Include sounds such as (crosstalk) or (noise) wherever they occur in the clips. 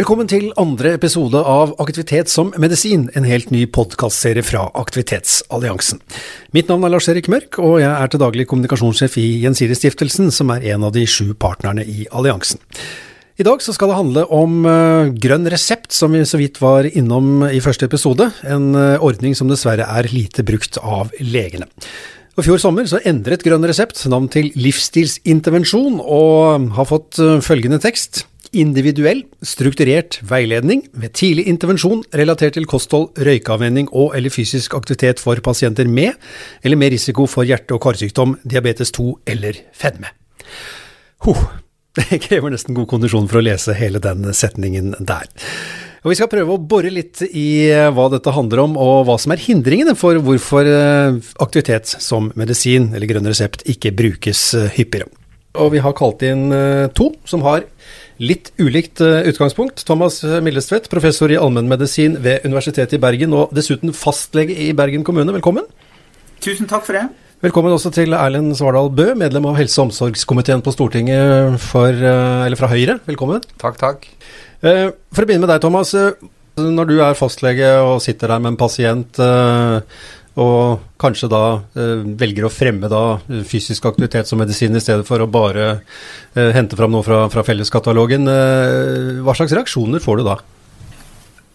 Velkommen til andre episode av Aktivitet som medisin, en helt ny podkastserie fra Aktivitetsalliansen. Mitt navn er Lars-Erik Mørk, og jeg er til daglig kommunikasjonssjef i Gjensidigestiftelsen, som er en av de sju partnerne i alliansen. I dag skal det handle om uh, grønn resept, som vi så vidt var innom i første episode. En uh, ordning som dessverre er lite brukt av legene. Og fjor sommer så endret Grønn resept navn til Livsstilsintervensjon, og har fått uh, følgende tekst individuell, strukturert veiledning ved tidlig intervensjon relatert til kosthold, røykeavvenning og eller fysisk aktivitet for pasienter med eller med risiko for hjerte- og karsykdom, diabetes 2 eller fedme. Huh, (laughs) det krever nesten god kondisjon for å lese hele den setningen der. Og Vi skal prøve å bore litt i eh, hva dette handler om, og hva som er hindringene for hvorfor eh, aktivitet som medisin eller grønn resept ikke brukes eh, hyppigere. Og vi har kalt inn to som har litt ulikt eh, utgangspunkt. Thomas Millestvedt, professor i allmennmedisin ved Universitetet i Bergen, og dessuten fastlege i Bergen kommune. Velkommen. Tusen takk for det. Velkommen også til Erlend Svardal Bø, medlem av helse- og omsorgskomiteen på Stortinget for, eh, fra Høyre. Velkommen. Takk, takk. Eh, for å begynne med deg, Thomas. Når du er fastlege og sitter der med en pasient og kanskje da eh, velger å fremme da fysisk aktivitet som medisin i stedet for å bare eh, hente fram noe fra, fra felleskatalogen. Eh, hva slags reaksjoner får du da?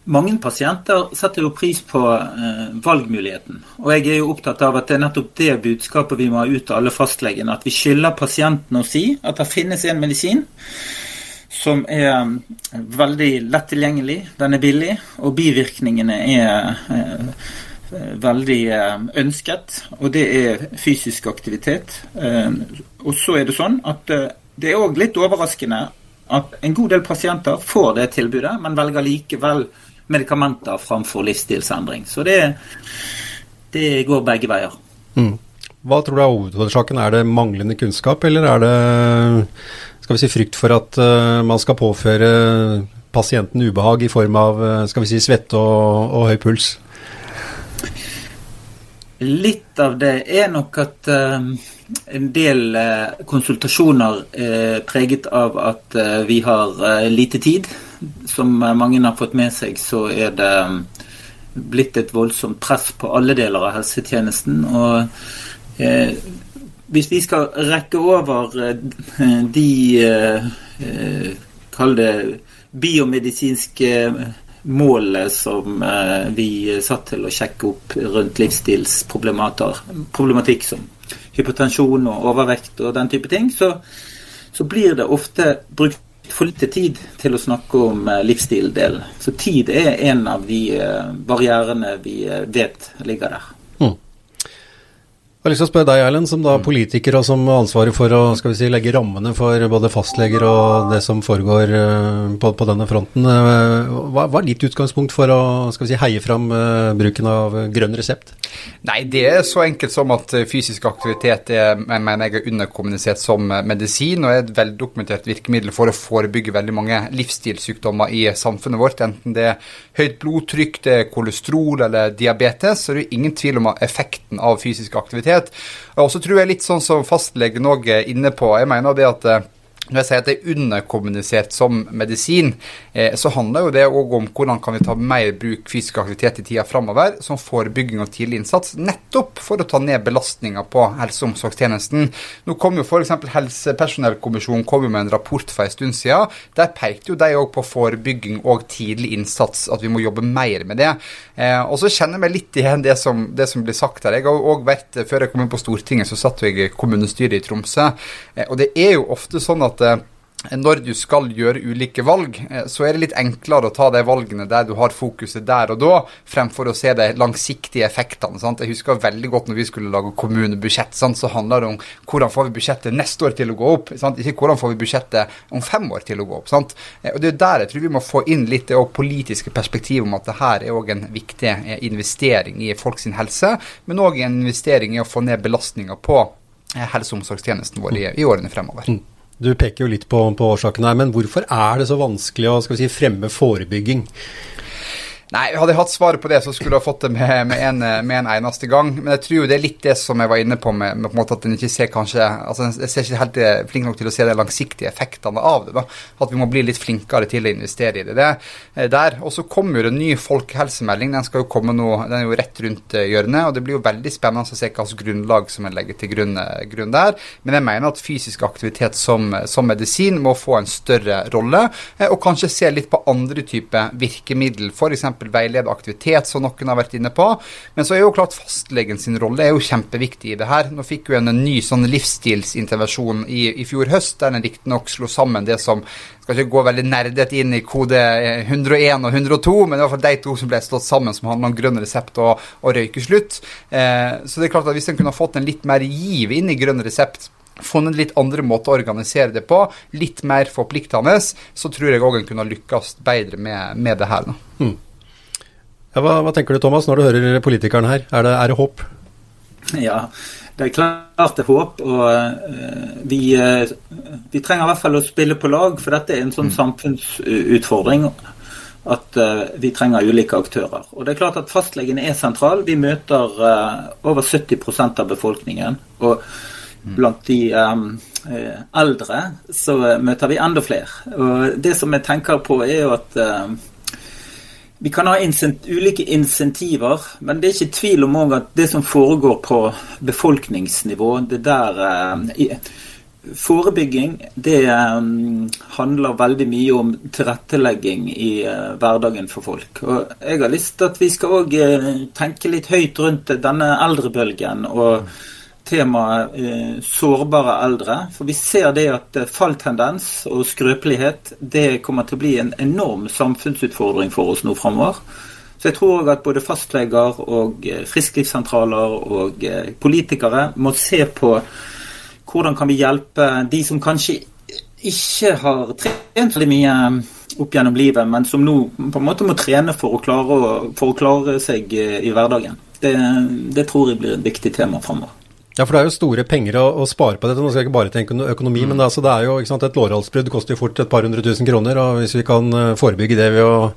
Mange pasienter setter jo pris på eh, valgmuligheten. Og jeg er jo opptatt av at det er nettopp det budskapet vi må ha ut til alle fastlegene. At vi skylder pasienten å si at det finnes en medisin som er eh, veldig lett tilgjengelig, den er billig, og bivirkningene er eh, Eh, veldig eh, ønsket, og det er fysisk aktivitet. Eh, og så er det sånn at det er òg litt overraskende at en god del pasienter får det tilbudet, men velger likevel medikamenter framfor livsstilsendring. Så det, det går begge veier. Mm. Hva tror du er hovedårsaken? Er det manglende kunnskap, eller er det skal vi si, frykt for at man skal påføre pasienten ubehag i form av skal vi si, svette og, og høy puls? Litt av det er nok at uh, en del uh, konsultasjoner er preget av at uh, vi har lite tid. Som mange har fått med seg, så er det um, blitt et voldsomt press på alle deler av helsetjenesten. Og hvis vi skal rekke over de Kall det biomedisinske målet som eh, vi satt til å sjekke opp rundt livsstilsproblematikk som hypotensjon og overvekt og den type ting, så, så blir det ofte brukt for lite tid til å snakke om eh, livsstil-delen. Så tid er en av de eh, barrierene vi vet ligger der. Jeg har lyst til å spørre deg, Erlend, som da politiker og som ansvarer for å skal vi si, legge rammene for både fastleger og det som foregår eh, på, på denne fronten. Eh, hva, hva, er ditt utgangspunkt for å skal vi si, heie fram uh, bruken av grønn resept? Nei, Det er så enkelt som at fysisk aktivitet er, mener jeg er underkommunisert som medisin, og er et veldokumentert virkemiddel for å forebygge veldig mange livsstilssykdommer i samfunnet vårt. Enten det er høyt blodtrykk, det er kolesterol eller diabetes, så er det ingen tvil om effekten av fysisk aktivitet aktivitet. Og så tror jeg litt sånn som fastlegen òg er inne på. Jeg mener det at eh, når jeg sier at det er underkommunisert som medisin, eh, så handler jo det òg om hvordan kan vi ta mer bruk fysisk aktivitet i tida framover, som forebygging og tidlig innsats, nettopp for å ta ned belastninga på helse- og omsorgstjenesten. Nå kom jo f.eks. Helsepersonellkommisjonen kom jo med en rapport for en stund siden. Der pekte jo de òg på forebygging og tidlig innsats, at vi må jobbe mer med det. Eh, og så kjenner meg litt igjen det som, det som blir sagt her. Jeg har òg vært, Før jeg kom inn på Stortinget, så satt jeg i kommunestyret i Tromsø. Eh, og det er jo ofte sånn at at eh, når du skal gjøre ulike valg, eh, så er det litt enklere å ta de valgene der du har fokuset der og da, fremfor å se de langsiktige effektene. Sant? Jeg husker veldig godt når vi skulle lage kommunebudsjett, sant? så handler det om hvordan får vi budsjettet neste år til å gå opp, sant? ikke hvordan får vi budsjettet om fem år til å gå opp. Eh, og Det er der jeg tror vi må få inn litt det politiske perspektivet om at det her er òg en viktig investering i folks helse, men òg en investering i å få ned belastninga på helse- og omsorgstjenesten vår i, i årene fremover. Du peker jo litt på, på årsaken her, men hvorfor er det så vanskelig å si, fremme forebygging? Nei, hadde jeg hatt svaret på det, så skulle jeg fått det med, med, en, med, en, eneste gang. Men jeg tror jo det er litt det som jeg var inne på med, med på en måte at en ikke ser kanskje altså Jeg ser ikke helt eh, flink nok til å se de langsiktige effektene av det. da, At vi må bli litt flinkere til å investere i det, det eh, der. Og så kommer jo en ny folkehelsemelding. Den skal jo komme nå, den er jo rett rundt eh, hjørnet. og Det blir jo veldig spennende å se hva slags grunnlag som en legger til grunn, grunn, der. Men jeg mener at fysisk aktivitet som, som medisin må få en større rolle, og kanskje se litt på andre typer virkemiddel. F.eks veilede aktivitet, som noen har vært inne på. Men så er jo klart fastlegen sin rolle er jo kjempeviktig i det her. Nå fikk vi en ny sånn livsstilsintervensjon i, i fjor høst, der en riktignok slo sammen det som skal ikke gå veldig nerdet inn i kode 101 og 102, men i hvert fall de to som ble slått sammen, som handler om grønn resept og, og røykeslutt. Eh, så det er klart at hvis en kunne fått en litt mer giv inn i grønn resept, funnet litt andre måter å organisere det på, litt mer forpliktende, så tror jeg òg en kunne lykkes bedre med, med det her. Mm. Hva, hva, tenker du Thomas, når du hører politikeren her? Er det, er det håp? Ja, det er klart det er håp. Og uh, vi, uh, vi, trenger i hvert fall å spille på lag, for dette er en sånn mm. samfunnsutfordring. At uh, vi trenger ulike aktører. Og det er klart at Fastlegen er sentral. Vi møter over 70% av befolkningen. Og mm. blant de um, eldre så møter vi enda flere. Og det som jeg tenker på, er jo at vi kan ha insent ulike insentiver, men det er ikke tvil om at det som foregår på befolkningsnivå, det der eh, Forebygging det um, handler veldig mye om tilrettelegging i uh, hverdagen for folk. Og Jeg har lyst til at vi skal òg uh, tenke litt høyt rundt denne eldrebølgen. og temaet eh, sårbare eldre. For vi ser det at eh, falltendens og skrøpelighet det kommer til å bli en enorm samfunnsutfordring for oss nå framover. Så jeg tror òg at både fastleger og eh, frisklivssentraler og eh, politikere må se på hvordan kan vi hjelpe de som kanskje ikke har trent veldig mye opp gjennom livet, men som nå på en måte må trene for å klare, for å klare seg i hverdagen. Det, det tror jeg blir et viktig tema framover. Ja, for det er jo store penger å, å, spare på dette. Nå skal jeg ikke bare tenke økonomi, mm. men det, altså, det, er jo sant, et lårhalsbrudd koster jo fort et par hundre tusen kroner. og Hvis vi kan forebygge det ved å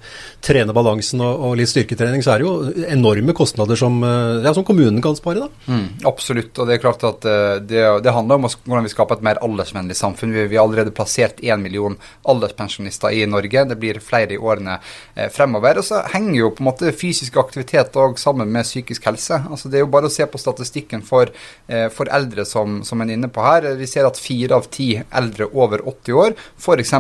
trene balansen og, og, litt styrketrening, så er det jo enorme kostnader som, ja, som kommunen kan spare. da. Mm, absolutt. Og det er klart at det, det, handler om hvordan vi skaper et mer aldersvennlig samfunn. Vi, vi har allerede plassert én million alderspensjonister i Norge. Det blir flere i årene fremover. Og så henger jo på en måte fysisk aktivitet òg sammen med psykisk helse. Altså Det er jo bare å se på statistikken for for eldre som, som en er inne på her. Vi ser at fire av ti eldre over 80 år f.eks.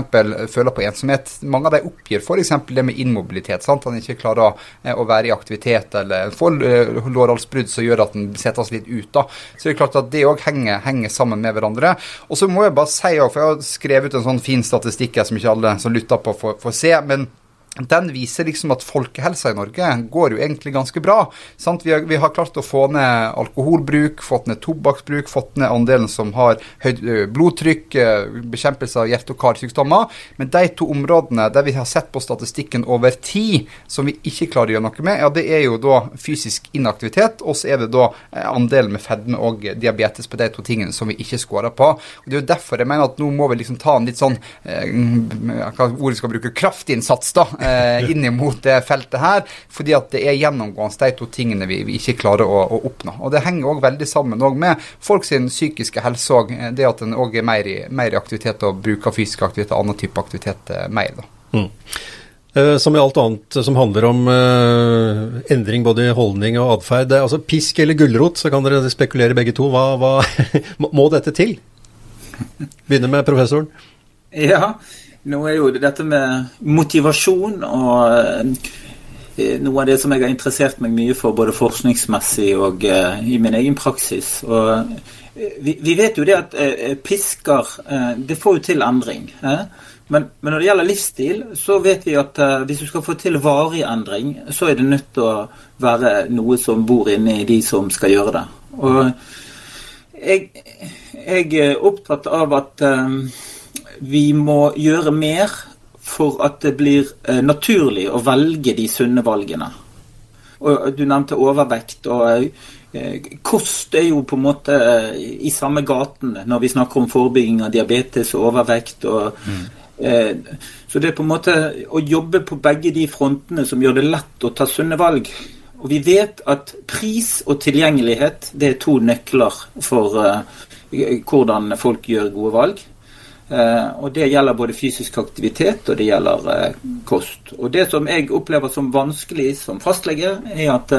føler på ensomhet. Mange av dem oppgir f.eks. det med immobilitet. sant? Han ikke klarer eh, å være i aktivitet eller får eh, lårhalsbrudd som gjør at han settes litt ut. da. Så det er klart at det òg henger, henger, sammen med hverandre. Og så må jeg bare si, for jeg har skrevet ut en sånn fin statistikk som ikke alle som lytter på, får, får se. men den viser liksom at folkehelsa i Norge går jo egentlig ganske bra. Vi har, vi, har, klart å få ned alkoholbruk, fått ned tobakksbruk, fått ned andelen som har høyt blodtrykk, bekjempelse av hjerte- og karsykdommer. Men de to områdene der vi har sett på statistikken over tid som vi ikke klarer å gjøre noe med, ja, det er jo da fysisk inaktivitet, og så er det da andelen med fedme og diabetes på de to tingene som vi ikke scorer på. Og Det er jo derfor jeg mener at nå må vi liksom ta en litt sånn eh, hva ordet skal bruke, kraftinnsats da, eh, inn mot det feltet her. Fordi at det er gjennomgående de to tingene vi, vi ikke klarer å, å, oppnå. Og Det henger òg veldig sammen med folk sin psykiske helse òg. Det at en òg er mer i, mer i, aktivitet og bruker fysisk aktivitet og annen type aktivitet eh, mer. da. Mm. Eh, som i alt annet som handler om uh, endring både i holdning og atferd. Altså pisk eller gulrot, så kan dere spekulere begge to. Hva, hva (laughs) må dette til? Begynner med professoren. Ja, nå er jo dette med motivasjon og eh, noe av det som jeg har interessert meg mye for, både forskningsmessig og uh, i min egen praksis. Og vi, vet jo det at pisker Det får jo til endring. Men, men, når det gjelder livsstil, så vet vi at hvis du skal få til varig endring, så er det nødt til å være noe som bor inni de som skal gjøre det. Og jeg, jeg er opptatt av at vi må gjøre mer for at det blir eh, naturlig å velge de sunne valgene. Og Du nevnte overvekt. og eh, Kost er jo på en måte eh, i samme gaten når vi snakker om forebygging av diabetes og overvekt. og mm. Så det er på en måte å jobbe på begge de frontene som gjør det lett å ta sunne valg. Og vi vet at pris og tilgjengelighet det er to nøkler for hvordan folk gjør gode valg. Og Det gjelder både fysisk aktivitet og det gjelder kost. Og Det som jeg opplever som vanskelig som fastlege, er at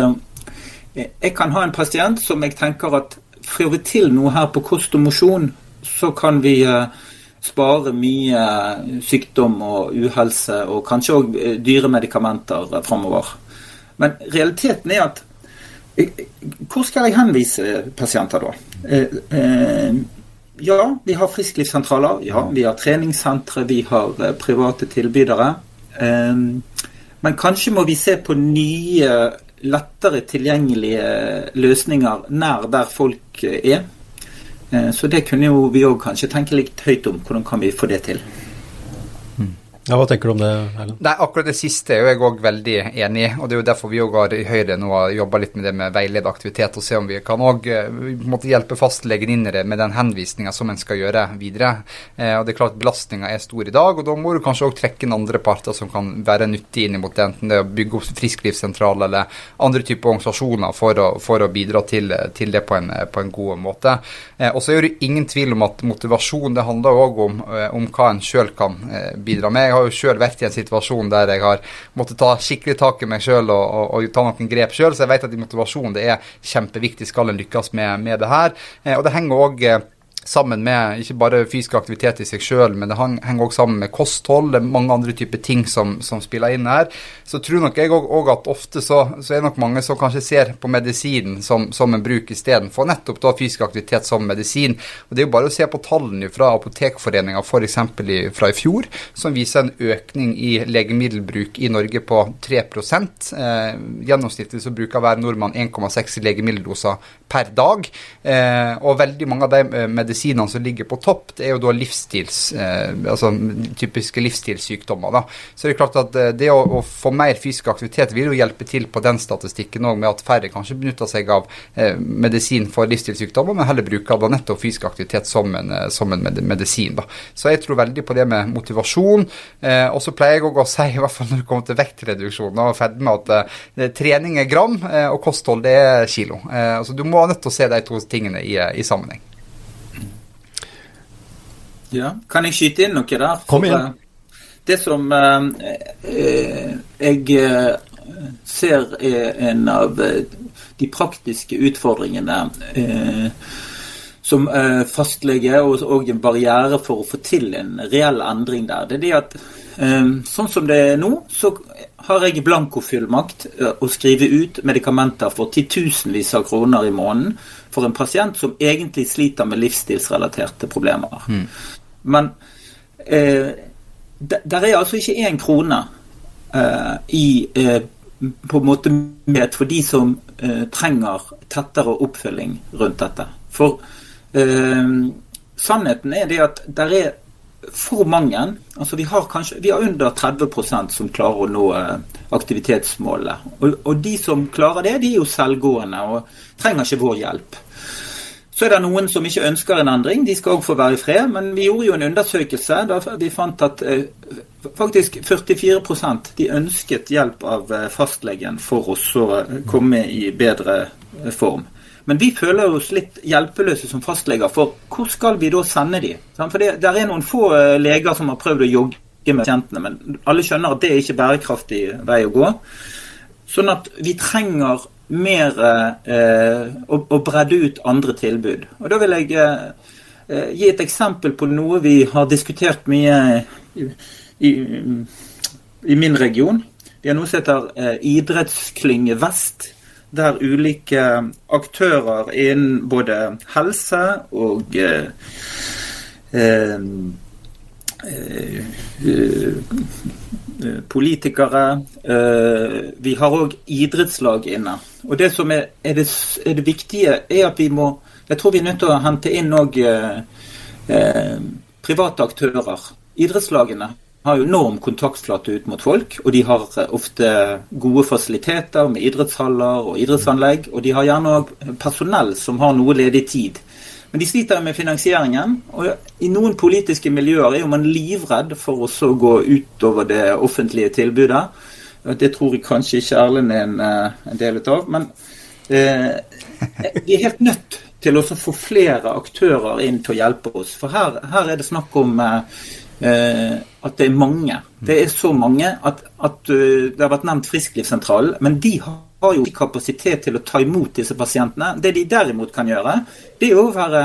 jeg kan ha en pasient som jeg tenker at får vi til noe her på kost og mosjon, så kan vi spare mye sykdom og uhelse, og kanskje òg dyre medikamenter framover. Men realiteten er at hvor skal jeg henvise pasienter da? Ja, vi har frisklivssentraler. Ja, vi har treningssentre. Vi har private tilbydere. Men kanskje må vi se på nye lettere tilgjengelige løsninger nær der folk er. Så det kunne jo vi òg kanskje tenke litt høyt om. Hvordan kan vi få det til? Ja, Hva tenker du om det, Erlend? Nei, Akkurat det siste er jeg òg veldig enig i. og Det er jo derfor vi har i Høyre nå jobba litt med det med veilede aktivitet, og se om vi kan òg hjelpe fastlegen inn i det med den henvisninga som en skal gjøre videre. Eh, og det er klart Belastninga er stor i dag, og da må du kanskje òg trekke inn andre parter som kan være nyttig inn mot det, enten det er å bygge opp frisklivssentral eller andre typer organisasjoner for å, for å bidra til, til, det på en, på en god måte. Eh, og så er det ingen tvil om at motivasjon det handler òg om, om hva en sjøl kan bidra med. Jeg har jo sjøl vært i en situasjon der jeg har måttet ta skikkelig tak i meg sjøl og, og, og, ta noen grep sjøl, så jeg vet at motivasjon det er kjempeviktig skal en lykkes med, med det her. Eh, og det henger også sammen med ikke bare fysisk aktivitet i seg sjøl, men det henger også sammen med kosthold. Det er mange andre typer ting som, som spiller inn her. Så tror nok jeg òg at ofte så, så, er det nok mange som kanskje ser på medisinen som, som en bruk istedenfor nettopp da fysisk aktivitet som medisin. Og Det er jo bare å se på tallene fra Apotekforeninga f.eks. fra i fjor, som viser en økning i legemiddelbruk i Norge på 3% eh, Gjennomsnittlig så bruker hver nordmann 1,6 legemiddeldoser per dag. Eh, og veldig mange av de medisinene som ligger på topp, det er jo da livsstils, eh, altså typiske livsstilssykdommer. da. Så det er klart at eh, det å, å, få mer fysisk aktivitet vil jo hjelpe til på den statistikken òg, med at færre kanskje benytter seg av eh, medisin for livsstilssykdommer, men heller bruker da nettopp fysisk aktivitet som en, som en medisin. da. Så jeg tror veldig på det med motivasjon. Og så pleier jeg òg å si, (laughs) i hvert fall når det kommer til vektreduksjon og fedme, at trening er gram, og kosthold er kilo. altså Du må nødt til å se de to tingene i, i sammenheng. Ja, Kan jeg skyte inn noe der? Kom igjen. Eh, det som eh, eh, jeg ser er en av de praktiske utfordringene eh, som fastlege, og, og en barriere for å få til en reell endring der, det er det at sånn som det er nå, så har jeg blankofullmakt å skrive ut medikamenter for titusenvis av kroner i måneden for en pasient som egentlig sliter med livsstilsrelaterte problemer. Mm. Men eh, der er altså ikke én krone eh, i eh, på en måte med for de som eh, trenger tettere oppfølging rundt dette. For eh, sannheten er det at der er for mange. altså Vi har kanskje, vi har under 30% som klarer å nå eh, aktivitetsmålet. Og, og de som klarer det, de er jo selvgående og trenger ikke vår hjelp. Så er det noen som ikke ønsker en endring. De skal òg få være i fred. Men vi gjorde jo en undersøkelse da vi fant at eh, faktisk 44% de ønsket hjelp av eh, fastlegen for å komme i bedre eh, form. Men vi føler oss litt hjelpeløse som fastleger, for hvor skal vi da sende de? For det, der er noen få leger som har prøvd å jogge med pasientene, men alle skjønner at det er ikke bærekraftig vei å gå. Sånn at vi trenger mer eh, og, å, bredde ut andre tilbud. Og Da vil jeg eh, eh, gi et eksempel på noe vi har diskutert mye i, i, i min region. Vi har noe som heter eh, Idrettsklynge Vest. Der ulike aktører innen både helse og eh, eh, politikere. Vi har òg idrettslag inne. Og det som er, det, er, det, viktige, er at vi må Jeg tror vi er nødt til å hente inn òg eh, eh, private aktører. Idrettslagene har jo enorm kontaktflate ut mot folk, og de har eh, ofte gode fasiliteter med idrettshaller og idrettsanlegg. Og de har gjerne òg personell som har noe ledig tid. Men de sliter med finansieringen. Og i noen politiske miljøer er jo man livredd for å gå utover det offentlige tilbudet. Det tror jeg kanskje ikke Erlend er en, eh, en del av. Men eh, vi er helt nødt til å få flere aktører inn til å hjelpe oss. For her, her er det snakk om eh, eh, at det er mange. Det er så mange at, at uh, det har vært nevnt Frisklivssentralen, men de har, har jo ikke kapasitet til å ta imot disse pasientene. Det de derimot kan gjøre, det er å være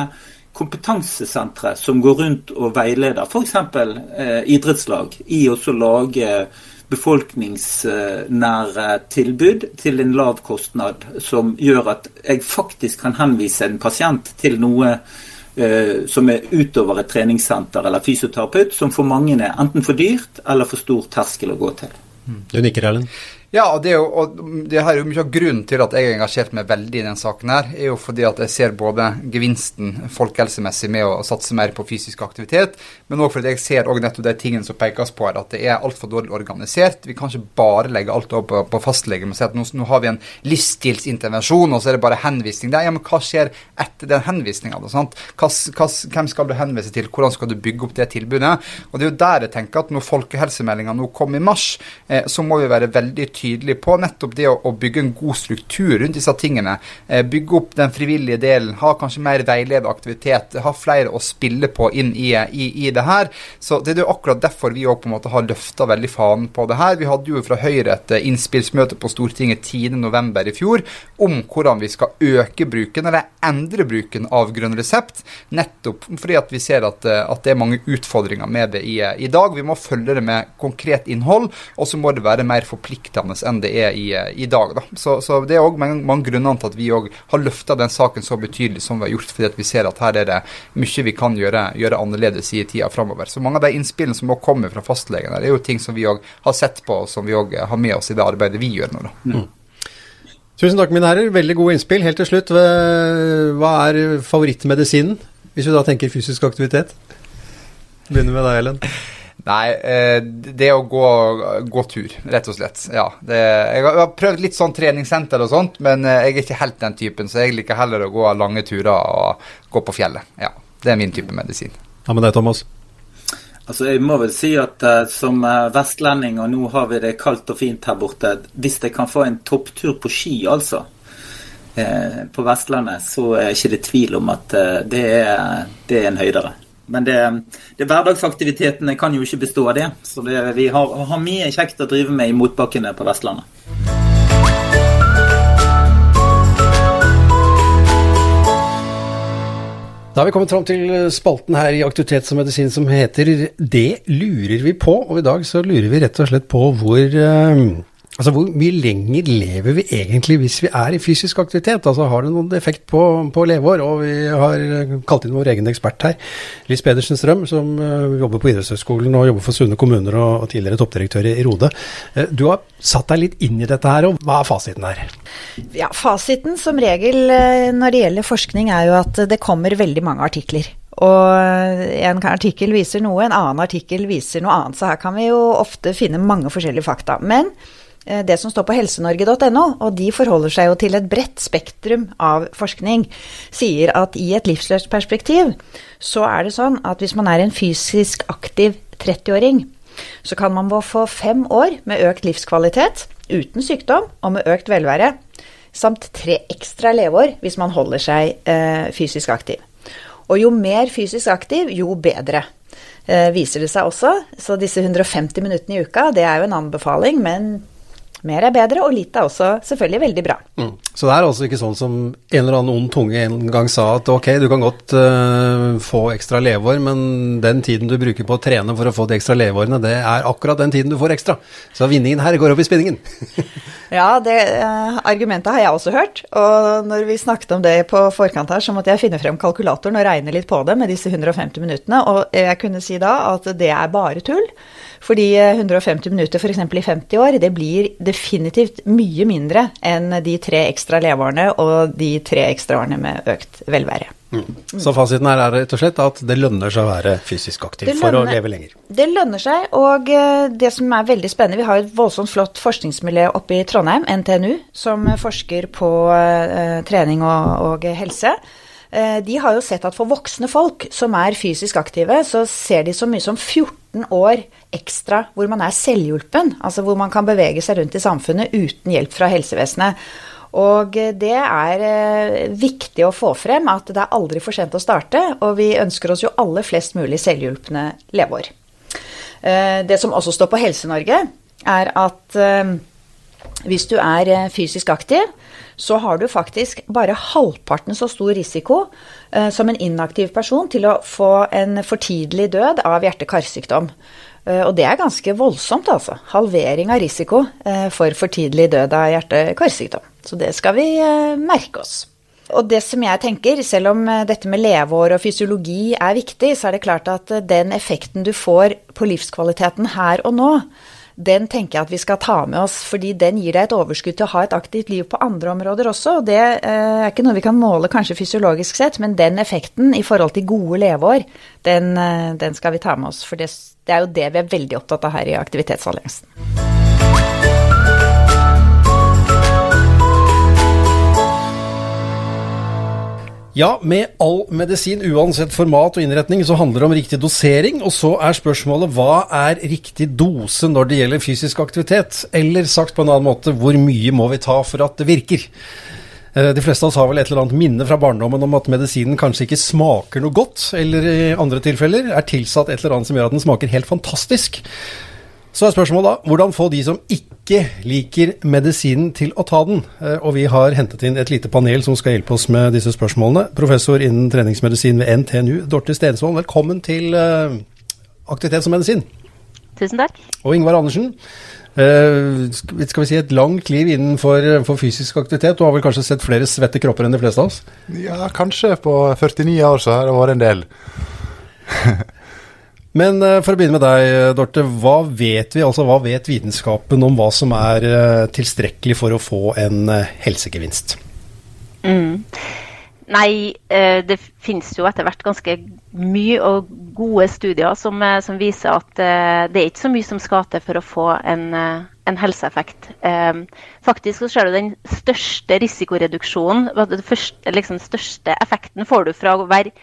kompetansesentre som går rundt og veileder f.eks. Eh, idrettslag i å lage befolkningsnære tilbud til en lav kostnad, som gjør at jeg faktisk kan henvise en pasient til noe eh, som er utover et treningssenter eller fysioterapeut, som for mange er enten for dyrt eller for stor terskel å gå til. Du nikker, Erlend? Ja, og det, er jo, og det her er jo mye av grunnen til at jeg har engasjert meg veldig i den saken. her, er jo fordi at jeg ser både gevinsten folkehelsemessig med å satse mer på fysisk aktivitet, men òg fordi jeg ser også nettopp de tingene som pekes på her, at det er altfor dårlig organisert. Vi kan ikke bare legge alt over på, på fastlege. og si at nå, nå, har vi en livsstilsintervensjon, og så er det bare henvisning der. Ja, men hva skjer etter den henvisninga? Hvem skal du henvise til? Hvordan skal du bygge opp det tilbudet? Og det er jo der jeg tenker at når folkehelsemeldinga nå kom i mars, eh, så må vi være veldig tydelige tydelig på nettopp det å, å, bygge en god struktur rundt disse tingene. Eh, bygge opp den frivillige delen, ha kanskje mer veiledet aktivitet, ha flere å spille på inn i, i, i det her. Så Det er jo akkurat derfor vi òg på en måte har løfta veldig fanen på det her. Vi hadde jo fra Høyre et eh, innspillsmøte på Stortinget 10.11. i fjor om hvordan vi skal øke bruken, eller endre bruken av grønn resept. Nettopp fordi at vi ser at, eh, at det er mange utfordringer med det i, i dag. Vi må følge det med konkret innhold, og så må det være mer forpliktende krevende enn det er i, i dag. Så, så, det er òg mange, grunner til at vi har løfta den saken så betydelig som vi har gjort, fordi vi ser at her er det mye vi kan gjøre, gjøre annerledes i tida framover. Så mange av de innspillene som kommer komme fra fastlegene, er jo ting som vi har sett på, og som vi har med oss i det arbeidet vi gjør nå. Mm. Tusen takk, mine herrer. Veldig gode innspill. Helt til slutt, hva er favorittmedisinen, hvis vi da tenker fysisk aktivitet? Begynner med deg, Ellen. Nei, eh, det å gå, gå, tur, rett og slett. Ja. Det, jeg har prøvd litt sånn treningssenter og sånt, men eh, jeg er ikke helt den typen, så jeg liker heller å gå lange turer og gå på fjellet. Ja, Det er min type medisin. Ja, med deg, Thomas? Altså, Jeg må vel si at uh, som vestlending, og nå har vi det kaldt og fint her borte Hvis jeg kan få en topptur på ski, altså, uh, på Vestlandet, så er det ikke tvil om at uh, det, er, det er en høydere. Men det, det hverdagsaktivitetene kan jo ikke bestå av det. Så det, vi har, har, mye kjekt å drive med i motbakkene på Vestlandet. Da har vi kommet fram til spalten her i Aktivitet som medisin som heter Det lurer vi på. Og i dag så lurer vi rett og slett på hvor uh, Altså, Hvor mye lenger lever vi egentlig hvis vi er i fysisk aktivitet? Altså, Har det noen effekt på, på leveår? Og vi har kalt inn vår egen ekspert her, Lis Pedersen Strøm, som uh, jobber på idrettshøyskolen og jobber for Sunne kommuner og, og tidligere toppdirektør i Rode. Uh, du har satt deg litt inn i dette her, og hva er fasiten her? Ja, Fasiten som regel når det gjelder forskning er jo at det kommer veldig mange artikler. Og en artikkel viser noe, en annen artikkel viser noe annet. Så her kan vi jo ofte finne mange forskjellige fakta. Men Eh, det som står på helsenorge.no, og de forholder seg jo til et bredt spektrum av forskning, sier at i et livsløst perspektiv så er det sånn at hvis man er en fysisk aktiv 30-åring, så kan man få fem år med økt livskvalitet uten sykdom og med økt velvære, samt tre ekstra leveår hvis man holder seg eh, fysisk aktiv. Og jo mer fysisk aktiv, jo bedre. Eh, viser det seg også. Så disse 150 minuttene i uka, det er jo en anbefaling, men mer er bedre, og litt er også selvfølgelig veldig bra. Mm. Så det er altså ikke sånn som en eller annen ond tunge en gang sa at ok, du kan godt uh, få ekstra leveår, men den tiden du bruker på å trene for å få de ekstra leveårene, det er akkurat den tiden du får ekstra. Så vinningen her går opp i spinningen. (laughs) ja, det uh, argumentet har jeg også hørt. Og når vi snakket om det på forkant her, så måtte jeg finne frem kalkulatoren og regne litt på det med disse 150 minuttene. Og jeg kunne si da at det er bare tull. Fordi 150 eh, minutter f.eks. i 50 år, det blir definitivt mye mindre enn de tre ekstra leveårene og de tre ekstra årene med økt velvære. Mm. Så fasiten her er rett og slett at det lønner seg å være fysisk aktiv lønner, for å leve lenger? Det lønner seg, og eh, det som er veldig spennende Vi har et voldsomt flott forskningsmiljø oppe i Trondheim, NTNU, som forsker på uh, trening og, og helse. Eh, de har jo sett at for voksne folk som er fysisk aktive, så ser de så mye som 14 år ekstra hvor man er selvhjulpen. Altså hvor man kan bevege seg rundt i samfunnet uten hjelp fra helsevesenet. Og det er eh, viktig å få frem at det er aldri for sent å starte, og vi ønsker oss jo alle flest mulig selvhjulpne leveår. Eh, det som også står på Helse-Norge, er at eh, hvis du er fysisk aktiv, så har du faktisk bare halvparten så stor risiko som en inaktiv person til å få en for tidlig død av hjerte-karsykdom. Og det er ganske voldsomt, altså. Halvering av risiko for for tidlig død av hjerte-karsykdom. Så det skal vi eh, merke oss. Og det som jeg tenker, selv om eh, dette med leveår og fysiologi er viktig, så er det klart at eh, den effekten du får på livskvaliteten her og nå, den tenker jeg at vi skal ta med oss, fordi den gir deg et overskudd til å ha et aktivt liv på andre områder også. og Det er ikke noe vi kan måle kanskje fysiologisk sett, men den effekten i forhold til gode leveår, den, den skal vi ta med oss. For det, det er jo det vi er veldig opptatt av her i Aktivitetsalliansen. Ja, med all medisin, uansett format og innretning, så handler det om riktig dosering. Og så er spørsmålet hva er riktig dose når det gjelder fysisk aktivitet? Eller sagt på en annen måte, hvor mye må vi ta for at det virker? Eh, de fleste av oss har vel et eller annet minne fra barndommen om at medisinen kanskje ikke smaker noe godt, eller i andre tilfeller er tilsatt et eller annet som gjør at den smaker helt fantastisk. Så er spørsmålet da hvordan få de som ikke liker medisinen til å ta den. Eh, og vi har hentet inn et lite panel som skal hjelpe oss med disse spørsmålene. Professor innen treningsmedisin ved NTNU, Dorte Stensvold, velkommen til uh, Aktivitet som medisin. Tusen takk. Og Ingvar Andersen. Uh, skal vi si et langt liv innenfor fysisk aktivitet. Du har vel kanskje sett flere svette kropper enn de fleste av oss? Ja, kanskje. På 49 år så har det vært en del. (laughs) Men uh, for å begynne med deg, Dorte. Hva vet vi, altså hva vet vitenskapen om hva som er uh, tilstrekkelig for å få en helsegevinst? Mm. Nei, det finnes jo etter hvert ganske mye og gode studier som, som viser at det er ikke så mye som skal til for å få en, en helseeffekt. Faktisk så ser du den største risikoreduksjonen, den første, liksom, største effekten får du fra å være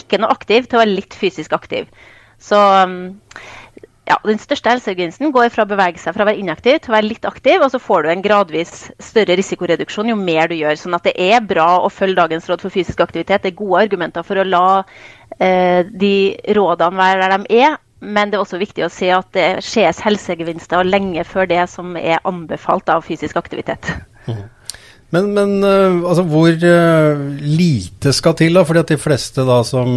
ikke noe aktiv til å være litt fysisk aktiv. Så um, ja, den største helsegevinsten går fra å bevege seg fra å være inaktiv til å være litt aktiv, og så får du en gradvis større risikoreduksjon jo mer du gjør. Sånn at det er bra å følge dagens råd for fysisk aktivitet. Det er gode argumenter for å la eh, de rådene være der de er. Men det er også viktig å se at det skjes helsegevinster lenge før det som er anbefalt av fysisk aktivitet. Mm. Men, men uh, altså, hvor uh, lite skal til, da? Fordi at de fleste da som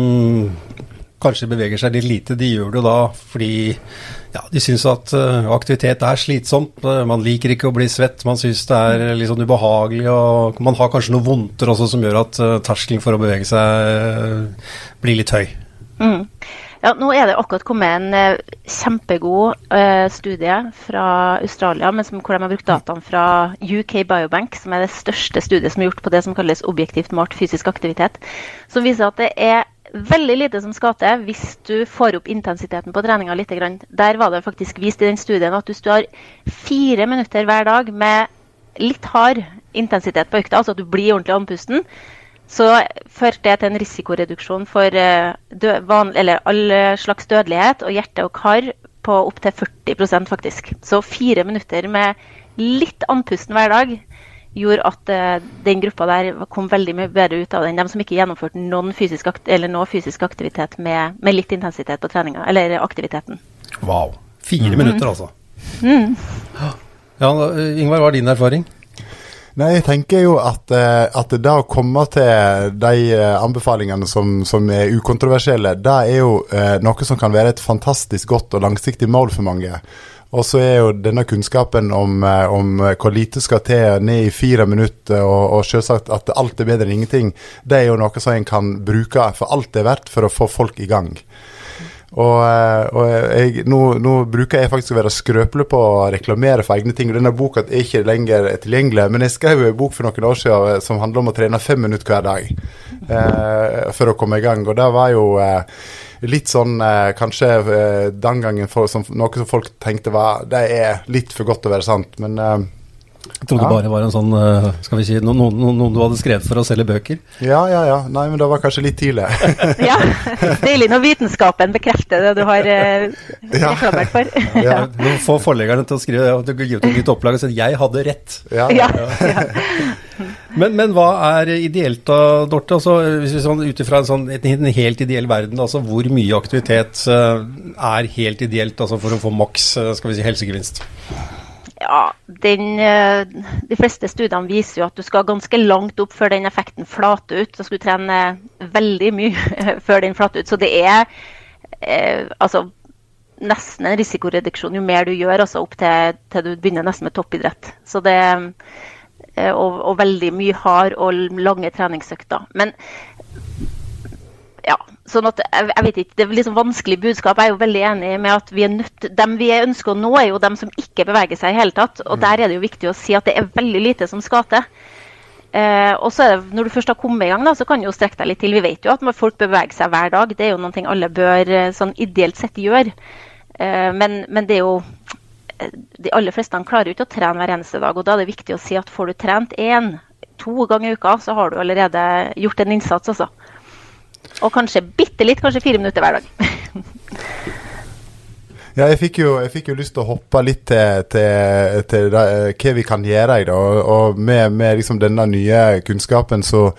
kanskje beveger seg litt lite, de gjør det da fordi ja, de syns at uh, aktivitet er slitsomt. Uh, man liker ikke å bli svett, man syns det er litt sånn ubehagelig. og Man har kanskje noen vondter også som gjør at uh, terskelen for å bevege seg blir litt høy. Mm. Ja, nå er det akkurat kommet en kjempegod studie fra Australia, som, hvor de har brukt dataene fra UK Biobank, som er det største studiet som er gjort på det som kalles objektivt målt fysisk aktivitet, som viser at det er veldig lite som skal til hvis du får opp intensiteten på treninga litt. Der var det faktisk vist i den studien at hvis du har fire minutter hver dag med litt hard intensitet på økta, altså at du blir ordentlig andpusten, så førte det til en risikoreduksjon for eh, all slags dødelighet og hjerte og kar på opptil 40% faktisk. Så fire minutter med litt andpusten hver dag gjorde at uh, den gruppa der kom veldig mye bedre ut av den. De som ikke gjennomførte noen fysisk, eller noe fysisk aktivitet med, med, litt intensitet på treninga, eller aktiviteten. Wow. Fire mm. minutter, altså. Mm. Ja, Ingvar, hva er din erfaring? Nei, jeg tenker jo at, eh, at det å komme til de eh, anbefalingene som, som er ukontroversielle, det er jo eh, noe som kan være et fantastisk godt og langsiktig mål for mange. Og så er jo denne kunnskapen om, eh, om, hvor lite skal til ned i fire minutter, og, og selvsagt at alt er bedre enn ingenting, det er jo noe som en kan bruke for alt det er verdt for å få folk i gang. Og, eh, og jeg, nå, nå, bruker jeg faktisk å være skrøpelig på å reklamere for egne ting. og Denne boka er ikke lenger tilgjengelig, men jeg skrev en bok for noen år siden eh, som handler om å trene fem minutter hver dag eh, for å komme i gang. Og det var jo eh, litt sånn eh, kanskje eh, den gangen for, som, noe som folk tenkte var Det er litt for godt til å være sant. Men eh, Jeg trodde Ja. bare det var en sånn, skal vi si, noen, noen, noen du hadde skrevet for å selge bøker. Ja, ja, ja. Nei, men det var kanskje litt tidlig. (laughs) Ja, Deilig når vitenskapen bekrefter det du har eh, Ja. reklamert for. (laughs) Ja. Nå får forleggerne til å skrive det, du gi ut et nytt opplag og si at 'jeg hadde rett'. Ja, Ja, ja. Men, men hva er ideelt da, Dorte? Altså, hvis vi sånn, Ut ifra en, sånn, en helt ideell verden, altså hvor mye aktivitet eh, er helt ideelt altså, for å få maks eh, skal vi si, helsegevinst? Ja, den, eh, De fleste studiene viser jo at du skal ganske langt opp før den effekten flater ut. Så skal du trene veldig mye (laughs) før den flater ut. Så det er eh, altså nesten en risikoreduksjon jo mer du gjør, altså opp til, til du begynner nesten med toppidrett. Så det, og, og veldig mye hard og lange treningsøkter. Men ja, sånn at jeg, jeg vet ikke, Det er liksom vanskelig budskap. Jeg er jo veldig enig med at vi er nødt, dem vi ønsker å nå, er jo dem som ikke beveger seg i hele tatt. Og der er det jo viktig å si at det er veldig lite som skal til. Eh, og så er det, Når du først har kommet i gang, da, så kan du jo strekke deg litt til. Vi vet jo at folk beveger seg hver dag. Det er jo noe alle bør eh, sånn ideelt sett gjøre. Eh, men, men det er jo eh, De aller fleste klarer jo ikke å trene hver eneste dag. og Da er det viktig å si at får du trent én, to ganger i uka, så har du allerede gjort en innsats. Også. Og kanskje bitte litt, kanskje fire minutter hver dag. (laughs) Ja, jeg fikk, jo, jeg fikk jo lyst til å hoppe litt til, til, til det, eh, hva vi kan gjøre i dag. Og, med, med liksom denne nye kunnskapen så,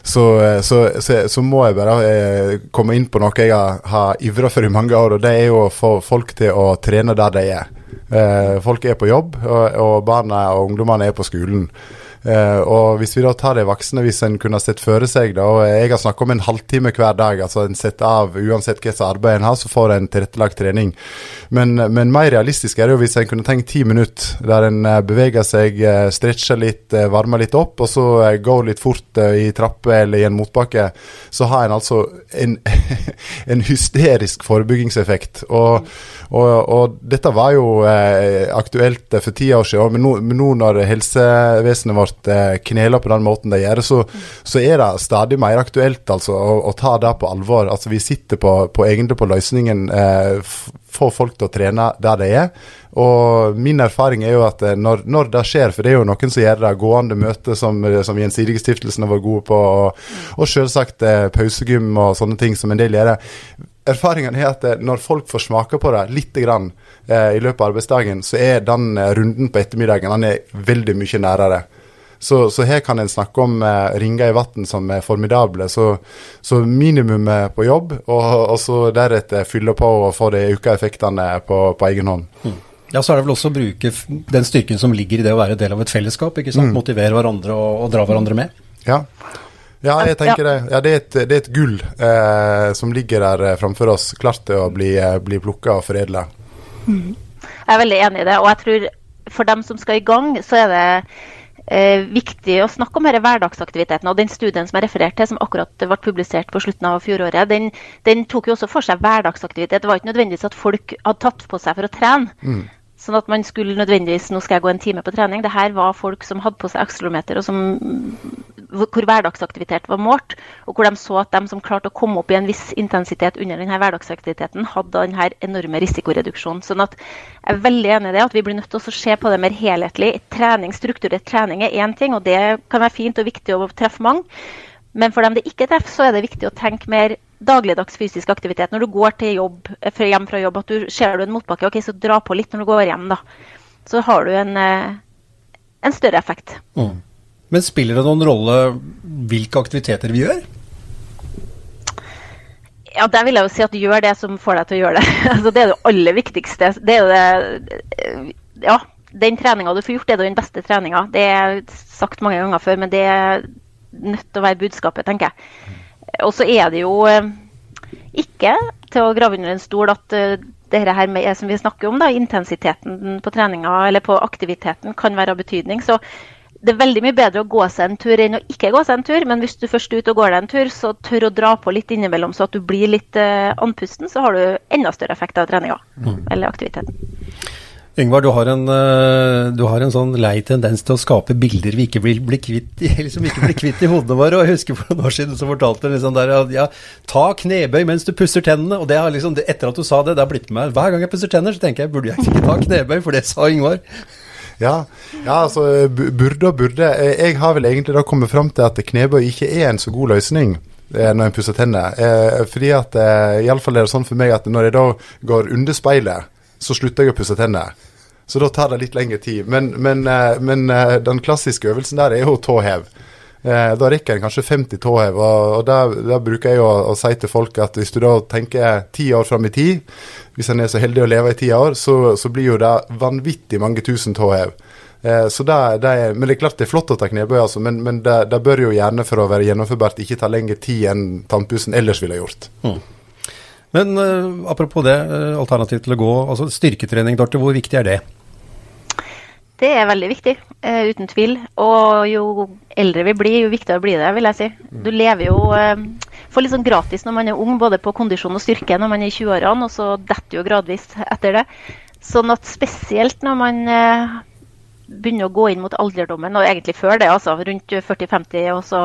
så, eh, så, så, så må jeg bare eh, komme inn på noe jeg har, har ivra for i mange år, og det er jo å få folk til å trene der de er. Eh, folk er på jobb, og, barna og ungdommene er på skolen. Eh, og hvis vi da tar de voksne, hvis en kunne sett føre seg da, og Jeg har snakket om en halvtime hver dag. altså En setter av uansett hva slags arbeid en har, så får en tilrettelagt trening. Men, men mer realistisk er det jo hvis en kunne tenkt ti minutter der en eh, beveger seg, eh, stretcher litt, varmer litt opp, og så går litt fort i trapper eller i en motbakke. Så har en altså en, (laughs) en hysterisk forebyggingseffekt. Og, og, og dette var jo aktuelt for ti år siden, men nå, men nå når helsevesenet vårt eh, kneler på den måten de gjør, så, så er det stadig mer aktuelt altså, å, å ta det på alvor. Altså Vi sitter på, på egentlig på løsningen eh, få folk til å trene der de er. Og min erfaring er jo at eh, når, når det skjer, for det er jo noen som gjør det, gående møte som, eh, som Gjensidigestiftelsen har vært gode på, og, og selvsagt eh, pausegym og sånne ting som en del gjør. Erfaringen er at eh, når folk får smake på det litt grann eh, i løpet av arbeidsdagen, så er den runden på ettermiddagen den er veldig mye nærere. Så, så her kan en snakke om eh, ringer i vann som er formidable. Så, så minimum eh, på jobb, og, og så deretter fylle på og få de uka-effektene på, på egen hånd. Ja, så er det vel også å bruke den styrken som ligger i det å være del av et fellesskap. ikke sant? Motivere hverandre og, og dra hverandre med. Ja. Ja, jeg tenker det. Ja, det, er et, det er et gull eh, som ligger der eh, framfor oss, klart til å bli, eh, bli plukka og foredla. Jeg er veldig enig i det. Og jeg tror for dem som skal i gang, så er det eh, viktig å snakke om denne hverdagsaktiviteten. Og den studien som jeg refererte til, som akkurat ble publisert på slutten av fjoråret, den, den tok jo også for seg hverdagsaktivitet. Det var ikke nødvendigvis at folk hadde tatt på seg for å trene. Sånn at man skulle nødvendigvis nå skal jeg gå en time på trening. Det her var folk som hadde på seg akselometer, og som, hvor hverdagsaktivitet var målt. Og hvor de så at de som klarte å komme opp i en viss intensitet under denne hverdagsaktiviteten, hadde denne enorme risikoreduksjonen. Sånn at jeg er veldig enig i det, at vi blir nødt til å se på det mer helhetlig. Trening, Strukturert trening er én ting, og det kan være fint og viktig å treffe mange. Men for dem det ikke treffer, så er det viktig å tenke mer dagligdags fysisk aktivitet. Når du går til jobb, eh, hjem fra jobb, at du ser du en motbakke, ok, så dra på litt når du går hjem, da. Så har du en, eh, en større effekt. Men spiller det noen rolle hvilke aktiviteter vi gjør? Ja, der vil jeg jo si at gjør det som får deg til å gjøre det. (laughs) altså, det er det aller viktigste. Det er det Ja, den treninga du får gjort, er den beste treninga. Det er sagt mange ganger før, men det er nødt til å være budskapet, tenker jeg. Og så er det jo eh, ikke til å grave under en stol at eh, det her med, som vi snakker om, da, intensiteten på treninga eller på aktiviteten kan være av betydning. Så det er veldig mye bedre å gå seg en tur enn å ikke gå seg en tur. Men hvis du først er ute og går deg en tur, så tør å dra på litt innimellom, så at du blir litt eh, andpusten, så har du enda større effekt av treninga eller aktiviteten. Yngvar, du har, en, eh, du har en sånn lei tendens til å skape bilder vi ikke blir, blir kvitt, (laughs) liksom ikke blir kvitt i hodene våre. og Jeg husker for noen år siden så fortalte du liksom der at ja, ta knebøy mens du pusser tennene. og det har liksom, Etter at du sa det, det har blitt med meg. Hver gang jeg pusser tenner, så tenker jeg burde jeg ikke ta knebøy, for det sa Yngvar. Ja, ja, altså burde og burde. Jeg har vel egentlig da kommet fram til at knebøy ikke er en så god løsning når en pusser tenner. Fordi at iallfall er det sånn for meg at når jeg da går under speilet, så slutter jeg å pusse tenner. Så da tar det litt lengre tid. Men, men, men den klassiske øvelsen der er jo tåhev. Eh, da rekker en kanskje 50 tåhev. Og, og da, bruker jeg å, å, si til folk at hvis du da tenker ti år fram i tid, hvis en er så heldig å leve i ti år, så, så blir jo det vanvittig mange tusen tåhev. Eh, så det, det er, men det er klart det er flott å ta knebøy, altså, men, men det, det, bør jo gjerne for å være gjennomførbart ikke ta lengre tid enn tannpussen ellers ville gjort. Mm. Men uh, apropos det, uh, alternativ til å gå, altså styrketrening, Dorte, hvor viktig er det? Det er veldig viktig, uh, uten tvil. Og jo eldre vi blir, jo viktigere blir det, vil jeg si. Du lever jo uh, får litt sånn gratis når man er ung, både på kondisjon og styrke når man er i 20-årene, og så detter jo gradvis etter det. Sånn at spesielt når man uh, begynner å gå inn mot alderdommen, og egentlig før det, altså rundt 40-50 og så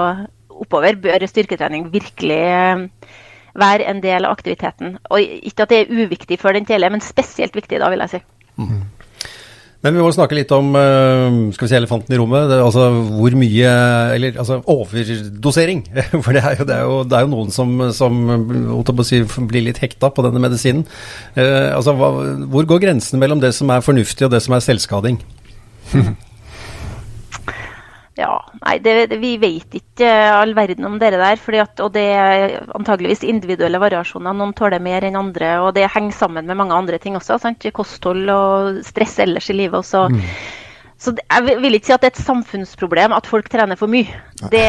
oppover, bør styrketrening virkelig være en del av aktiviteten. Og ikke at det er uviktig før den teller, men spesielt viktig da, vil jeg si. Mm. Men vi må snakke litt om eh, skal vi si elefanten i rommet. Det, altså hvor mye Eller altså overdosering. (laughs) For det er jo, det er jo, det er jo noen som, som si, blir litt hekta på denne medisinen. Eh, altså, hva, hvor går grensen mellom det som er fornuftig og det som er selvskading? (laughs) Ja, nei, det, Vi vet ikke all verden om dere der. At, og det er antageligvis individuelle variasjoner. Noen tåler mer enn andre. Og det henger sammen med mange andre ting også. Sant? Kosthold og stress ellers i livet. også. Mm. Så det, jeg vil ikke si at det er et samfunnsproblem at folk trener for mye. Det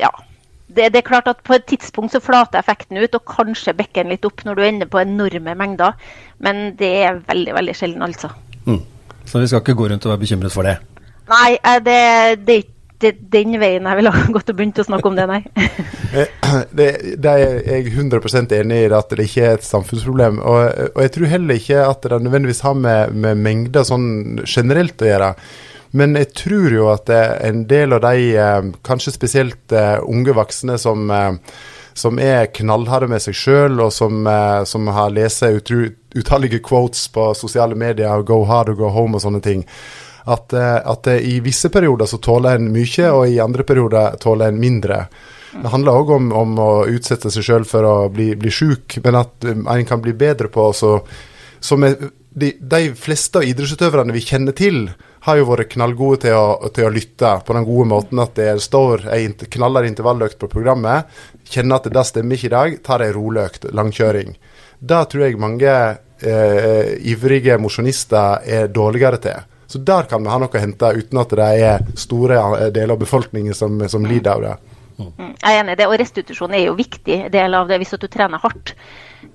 Ja. Det, det, er klart at På et tidspunkt så flater effekten ut, og kanskje bekker den litt opp når du ender på enorme mengder. Men det er veldig veldig sjelden, altså. Mm. Så vi skal ikke gå rundt og være bekymret for det? Nei, eh, det, det er ikke den veien jeg ville (laughs) gått og begynt å snakke om det, nei. (laughs) Eh, det, det, er jeg 100 enig i at det ikke er et samfunnsproblem. Og, og jeg tror heller ikke at det nødvendigvis har med, med mengder sånn generelt å gjøre. Men jeg tror jo at en del av de, eh, kanskje spesielt unge voksne som, som er knallharde med seg sjøl, og som, som har lest utallige quotes på sosiale medier, 'go hard og go home' og sånne ting, at, eh, at i visse perioder så tåler en mye, og i andre perioder tåler en mindre. Det handler òg om, om, å utsette seg sjøl for å bli, bli sjuk, men at um, en kan bli bedre på så, som er, de, de, fleste av idrettsutøverne vi kjenner til, har jo vært knallgode til å, til å lytte på den gode måten at det står ei knallhard intervalløkt på programmet. Kjenner at det stemmer ikke i dag, tar ei roløkt langkjøring. Det tror jeg mange eh, ivrige mosjonister er dårligere til. Så der kan vi ha noe å hente, uten at det er store deler av befolkningen som, som lider av det. Mm. Jeg er enig i det, og restitusjon er jo viktig del av det hvis du trener hardt.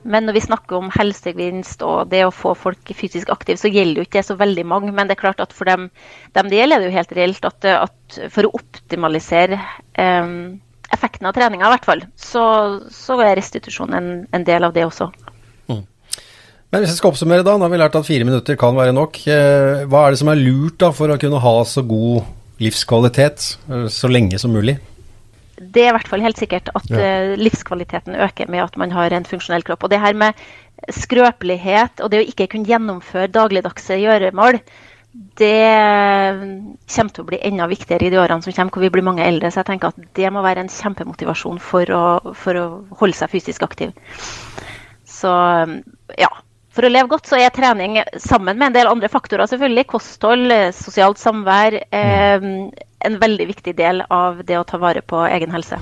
Men når vi snakker om helsegevinst og det å få folk fysisk aktive, så gjelder jo ikke det så veldig mange. Men det er klart at for dem, dem det gjelder, er det jo helt reelt at, at for å optimalisere um, effekten av treninga, i hvert fall, så, så er restitusjon en, en del av det også. Men hvis jeg skal oppsummere, da, nå har vi lært at fire minutter kan være nok. Eh, hva er det som er lurt da for å kunne ha så god livskvalitet eh, så lenge som mulig? Det er i hvert fall helt sikkert at ja. Eh, livskvaliteten øker med at man har en funksjonell kropp. Og det her med skrøpelighet og det å ikke kunne gjennomføre dagligdagse gjøremål, det kommer til å bli enda viktigere i de årene som kommer, hvor vi blir mange eldre. Så jeg tenker at det må være en kjempemotivasjon for å, for å holde seg fysisk aktiv. Så ja, for å leve godt så er trening sammen med en del andre faktorer, selvfølgelig, kosthold, eh, sosialt samvær, eh, en veldig viktig del av det å ta vare på egen helse.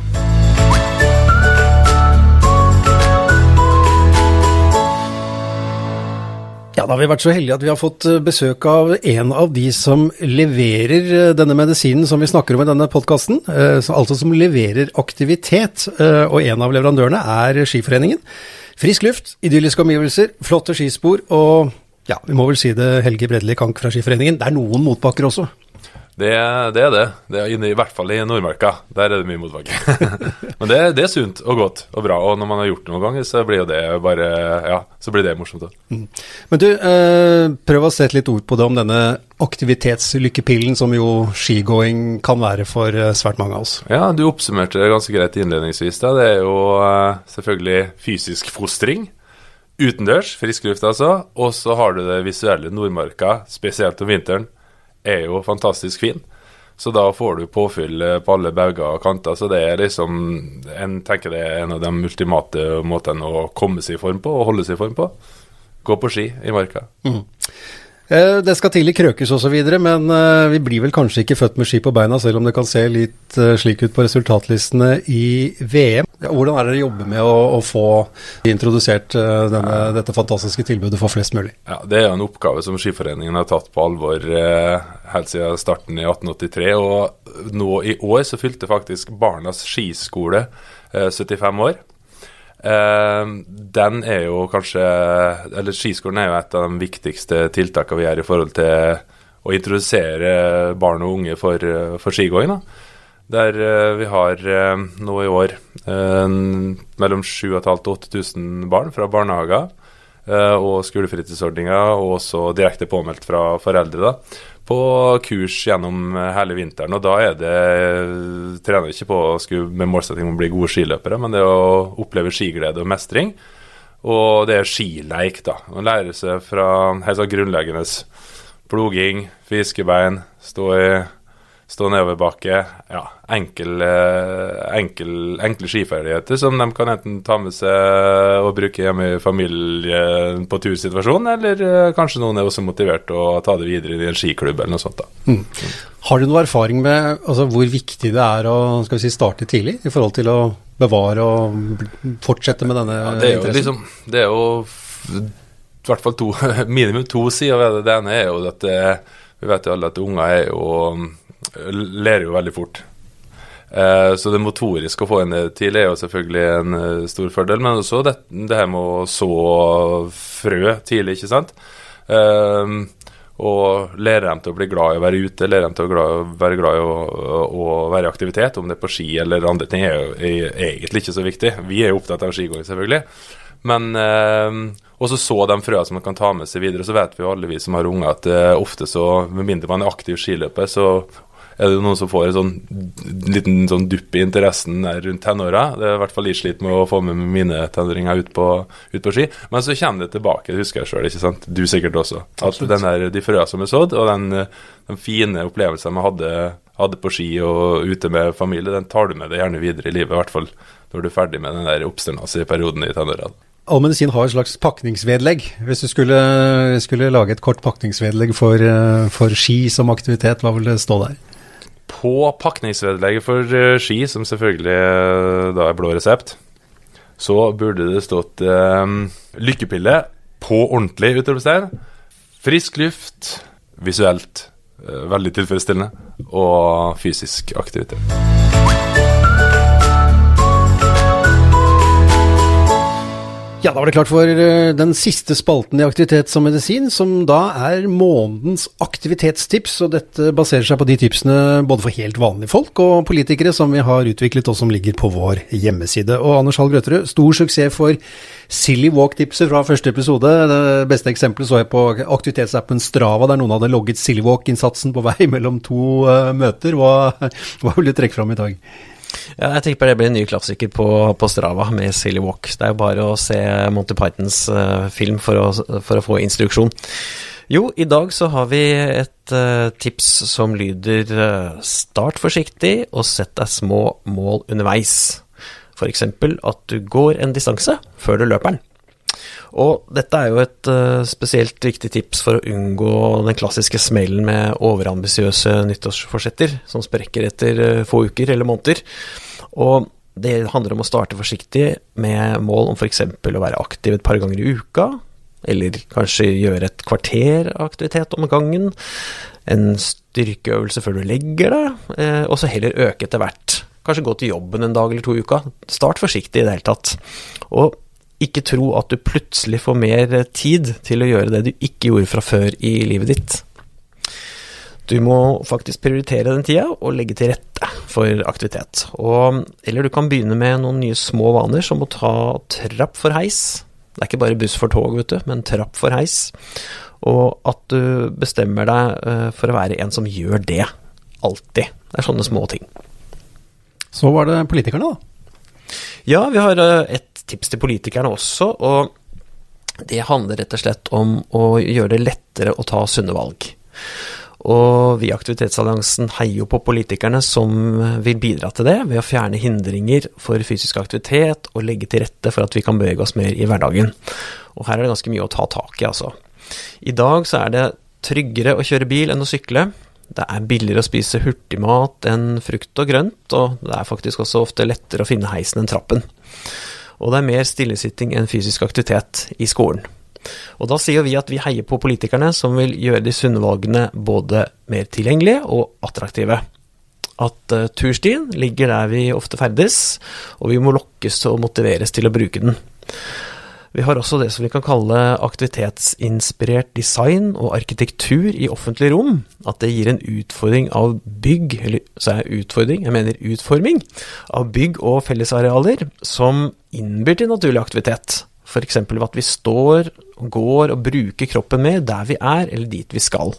Ja, Da har vi vært så heldige at vi har fått eh, besøk av en av de som leverer eh, denne medisinen som vi snakker om i denne podkasten. Altså som leverer aktivitet. Og en av leverandørene er Skiforeningen. Frisk luft, idylliske omgivelser, flotte skispor og ja, vi må vel si det, Helge Bredli Kank fra Skiforeningen. Det er noen motbakker også? Det, det, er det. Det er inne, I hvert fall i Nordmarka. Der er det mye motbakke. (laughs) Men det, det, er sunt og godt og bra. Og når man har gjort det noen ganger, så blir det bare Ja, så blir det morsomt. Mm. Men du, eh, prøv å sette litt ord på det om denne aktivitetslykkepillen som jo skigåing kan være for eh, svært mange av oss. Ja, du oppsummerte det ganske greit innledningsvis. Da. Det er jo eh, selvfølgelig fysisk fostring. utendørs, frisk luft altså, og så har du det visuelle Nordmarka, spesielt om vinteren, er jo fantastisk fin. Så da får du påfyll eh, på alle bauger og kanter. Så det er liksom En tenker det er en av de ultimate måtene å komme seg i form på, og holde seg i form på. Gå på ski i marka. Mm. Eh, det skal tidlig krøkes osv., men eh, vi blir vel kanskje ikke født med ski på beina, selv om det kan se litt eh, slik ut på resultatlistene i VM. Hvordan er det dere jobber med å, å få introdusert denne, dette fantastiske tilbudet for flest mulig? Ja, Det er en oppgave som Skiforeningen har tatt på alvor helt siden starten i 1883. Og nå i år så fylte faktisk Barnas skiskole 75 år. Uh, den er jo kanskje Eller skiskolen er jo et av de viktigste tiltakene vi gjør i forhold til å introdusere barn og unge for, for skigåing. Der uh, vi har uh, nå i år mellom 7500 og 8000 barn fra barnehager og skolefritidsordninger, og også direkte påmeldt fra foreldre. da på kurs gjennom hele vinteren. Og da er det Trener ikke på å skulle med målsetting om å bli gode skiløpere, men det er å oppleve skiglede og mestring. Og det er skileik, da. Å lære seg fra helt sånn grunnleggende ploging, fiskebein, stå i stå nedoverbakke. Ja, enkel, eh, enkel, enkle skiferdigheter som de kan enten ta med seg og bruke hjemme i familien på tursituasjonen, eller eh, kanskje noen er også motivert til å ta det videre i en skiklubb eller noe sånt. da. Mm. Har du noe erfaring med altså, hvor viktig det er å si, starte tidlig, i forhold til å bevare og fortsette med denne ja, det er jo interessen? Liksom, det er jo i hvert fall to, (laughs) minimum to sider ved det. Det ene er jo at det, vi vet jo alle at unger er jo ler jo veldig fort. Eh, så det motoriske å få inn det tidlig er jo selvfølgelig en uh, stor fordel. Men også det, det, her med å så frø tidlig, ikke sant. Eh, og lære dem til å bli glad i å være ute, lære dem til å være glad i å, å, være i aktivitet. Om det er på ski eller andre ting, er jo er egentlig ikke så viktig. Vi er jo opptatt av skigåing, selvfølgelig. Men eh, også så de frøene som man kan ta med seg videre. Så vet vi jo alle vi som har unger at eh, ofte så, med mindre man er aktiv skiløper, så er det noen som får en sånn liten sånn dupp i interessen rundt tenåra. Det er i hvert fall litt slitt med å få med mine tenåringer ut på, ut på ski. Men så kommer det tilbake, det husker jeg sjøl, ikke sant. Du sikkert også. At den der, de frøa som er sådd, og den, den fine opplevelsen vi hadde, hadde, på ski og ute med familie, den tar du med deg gjerne videre i livet. I hvert fall når du er ferdig med den der oppstandelse perioden i tenåra. All medisin har et slags pakningsvedlegg. Hvis du skulle, skulle lage et kort pakningsvedlegg for, for ski som aktivitet, hva vil det stå der? På pakningsvedlegget for uh, ski, som selvfølgelig uh, da er blå resept, så burde det stått uh, lykkepille på ordentlig utropstegn. Frisk luft, visuelt veldig tilfredsstillende, og fysisk aktivitet. Ja, da var det klart for eh, den siste spalten i Aktivitet som medisin, som da er månedens aktivitetstips. Og dette baserer seg på de tipsene både for helt vanlige folk og politikere som vi har utviklet og som ligger på vår hjemmeside. Og Anders Hall Grøterud, stor suksess for Silly Walk-tipset fra første episode. Det beste eksempelet så jeg på aktivitetsappen Strava, der noen hadde logget Silly Walk-innsatsen på vei mellom to uh, møter. Hva, (laughs) hva vil du trekke fram i dag? Ja, jeg tenker det blir en ny klassiker på, på, Strava med Silly Walk. Det er jo bare å se Monty Pythons uh, film for å, for å, få instruksjon. Jo, i dag så har vi et uh, tips som lyder uh, start forsiktig og sett deg små mål underveis. F.eks. at du går en distanse før du løper den. Og dette er jo et uh, spesielt viktig tips for å unngå den klassiske smellen med overambisiøse nyttårsforsetter som sprekker etter uh, få uker eller måneder. Og det handler om å starte forsiktig med mål om f.eks. å være aktiv et par ganger i uka, eller kanskje gjøre et kvarter aktivitet om gangen. En styrkeøvelse før du legger deg, eh, og så heller øke etter hvert. Kanskje gå til jobben en dag eller to i uka. Start forsiktig i det hele tatt. Og ikke tro at du plutselig får mer tid til å gjøre det du ikke gjorde fra før i livet ditt. Du må faktisk prioritere den tida og legge til rette for aktivitet. Og, eller du kan begynne med noen nye små vaner, som å ta trapp for heis. Det er ikke bare buss for tog, vet du, men trapp for heis. Og at du bestemmer deg eh, for å være en som gjør det. Alltid. Det er sånne små ting. Så var det politikerne, da. Ja, vi har eh, et tips til politikerne også. og det handler rett og slett om å gjøre det lettere å ta sunne valg. Og vi i Aktivitetsalliansen heier jo på politikerne som vil bidra til det, ved å fjerne hindringer for fysisk aktivitet og legge til rette for at vi kan bevege oss mer i hverdagen. Og her er det ganske mye å ta tak i, altså. I dag så er det tryggere å kjøre bil enn å sykle. Det er billigere å spise hurtigmat enn frukt og grønt, og det er faktisk også ofte lettere å finne heisen enn trappen. Og det er mer stillesitting enn fysisk aktivitet i skolen. Og da sier vi at vi heier på politikerne som vil gjøre de sunne valgene både mer tilgjengelige og attraktive. At uh, turstien ligger der vi ofte ferdes, og vi må lokkes og motiveres til å bruke den. Vi har også det som vi kan kalle aktivitetsinspirert design og arkitektur i offentlig rom. At det gir en utfordring av bygg, eller så er utfordring, jeg mener utforming, av bygg og fellesarealer som innbyr til naturlig aktivitet. F.eks. ved at vi står, går og bruker kroppen mer der vi er, eller dit vi skal.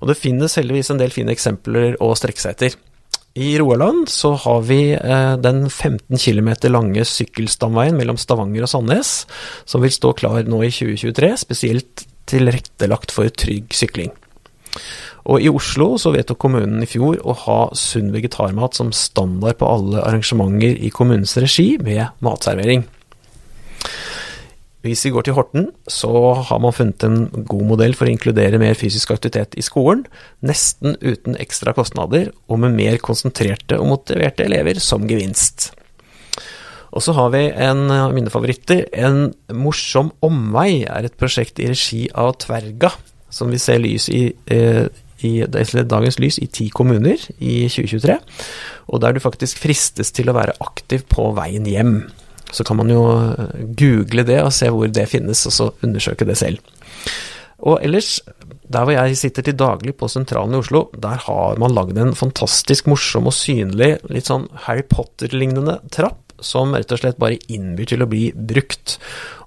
Og det finnes heldigvis en del fine eksempler å strekke seg etter. I Roaland så har vi eh, den 15 km lange sykkelstamveien mellom Stavanger og Sandnes, som vil stå klar nå i 2023, spesielt tilrettelagt for trygg sykling. Og i Oslo så vedtok kommunen i fjor å ha sunn vegetarmat som standard på alle arrangementer i kommunens regi med matservering. Hvis vi går til Horten, så har man funnet en god modell for å inkludere mer fysisk aktivitet i skolen, nesten uten ekstra kostnader, og med mer konsentrerte og motiverte elever som gevinst. Og så har vi en av mine favoritter. En morsom omvei er et prosjekt i regi av Tverga, som vi ser lys i, eh, i dagens lys i ti kommuner i 2023, og der du faktisk fristes til å være aktiv på veien hjem. Så kan man jo eh, google det og se hvor det finnes, og så undersøke det selv. Og ellers, der hvor jeg sitter til daglig på Sentralen i Oslo, der har man lagd en fantastisk morsom og synlig, litt sånn Harry Potter-lignende trapp, som rett og slett bare innbyr til å bli brukt.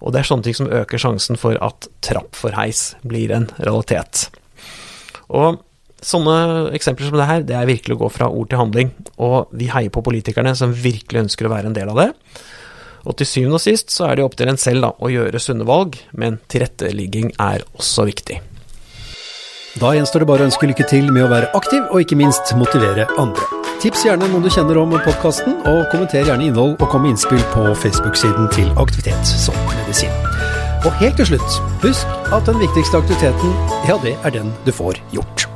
Og det er sånne ting som øker sjansen for at trapp for heis blir en realitet. Og sånne eksempler som det her, det er virkelig å gå fra ord til handling. Og vi heier på politikerne som virkelig ønsker å være en del av det. Og til syvende og sist så er det opp til en selv da, å gjøre sunne valg, men tilrettelegging er også viktig. Da gjenstår det bare å ønske lykke til med å være aktiv, og ikke minst motivere andre. Tips gjerne noen du kjenner om podkasten, og kommenter gjerne innhold og kom med innspill på Facebook-siden til Aktivitet som medisin. Og helt til slutt, husk at den viktigste aktiviteten, ja det er den du får gjort.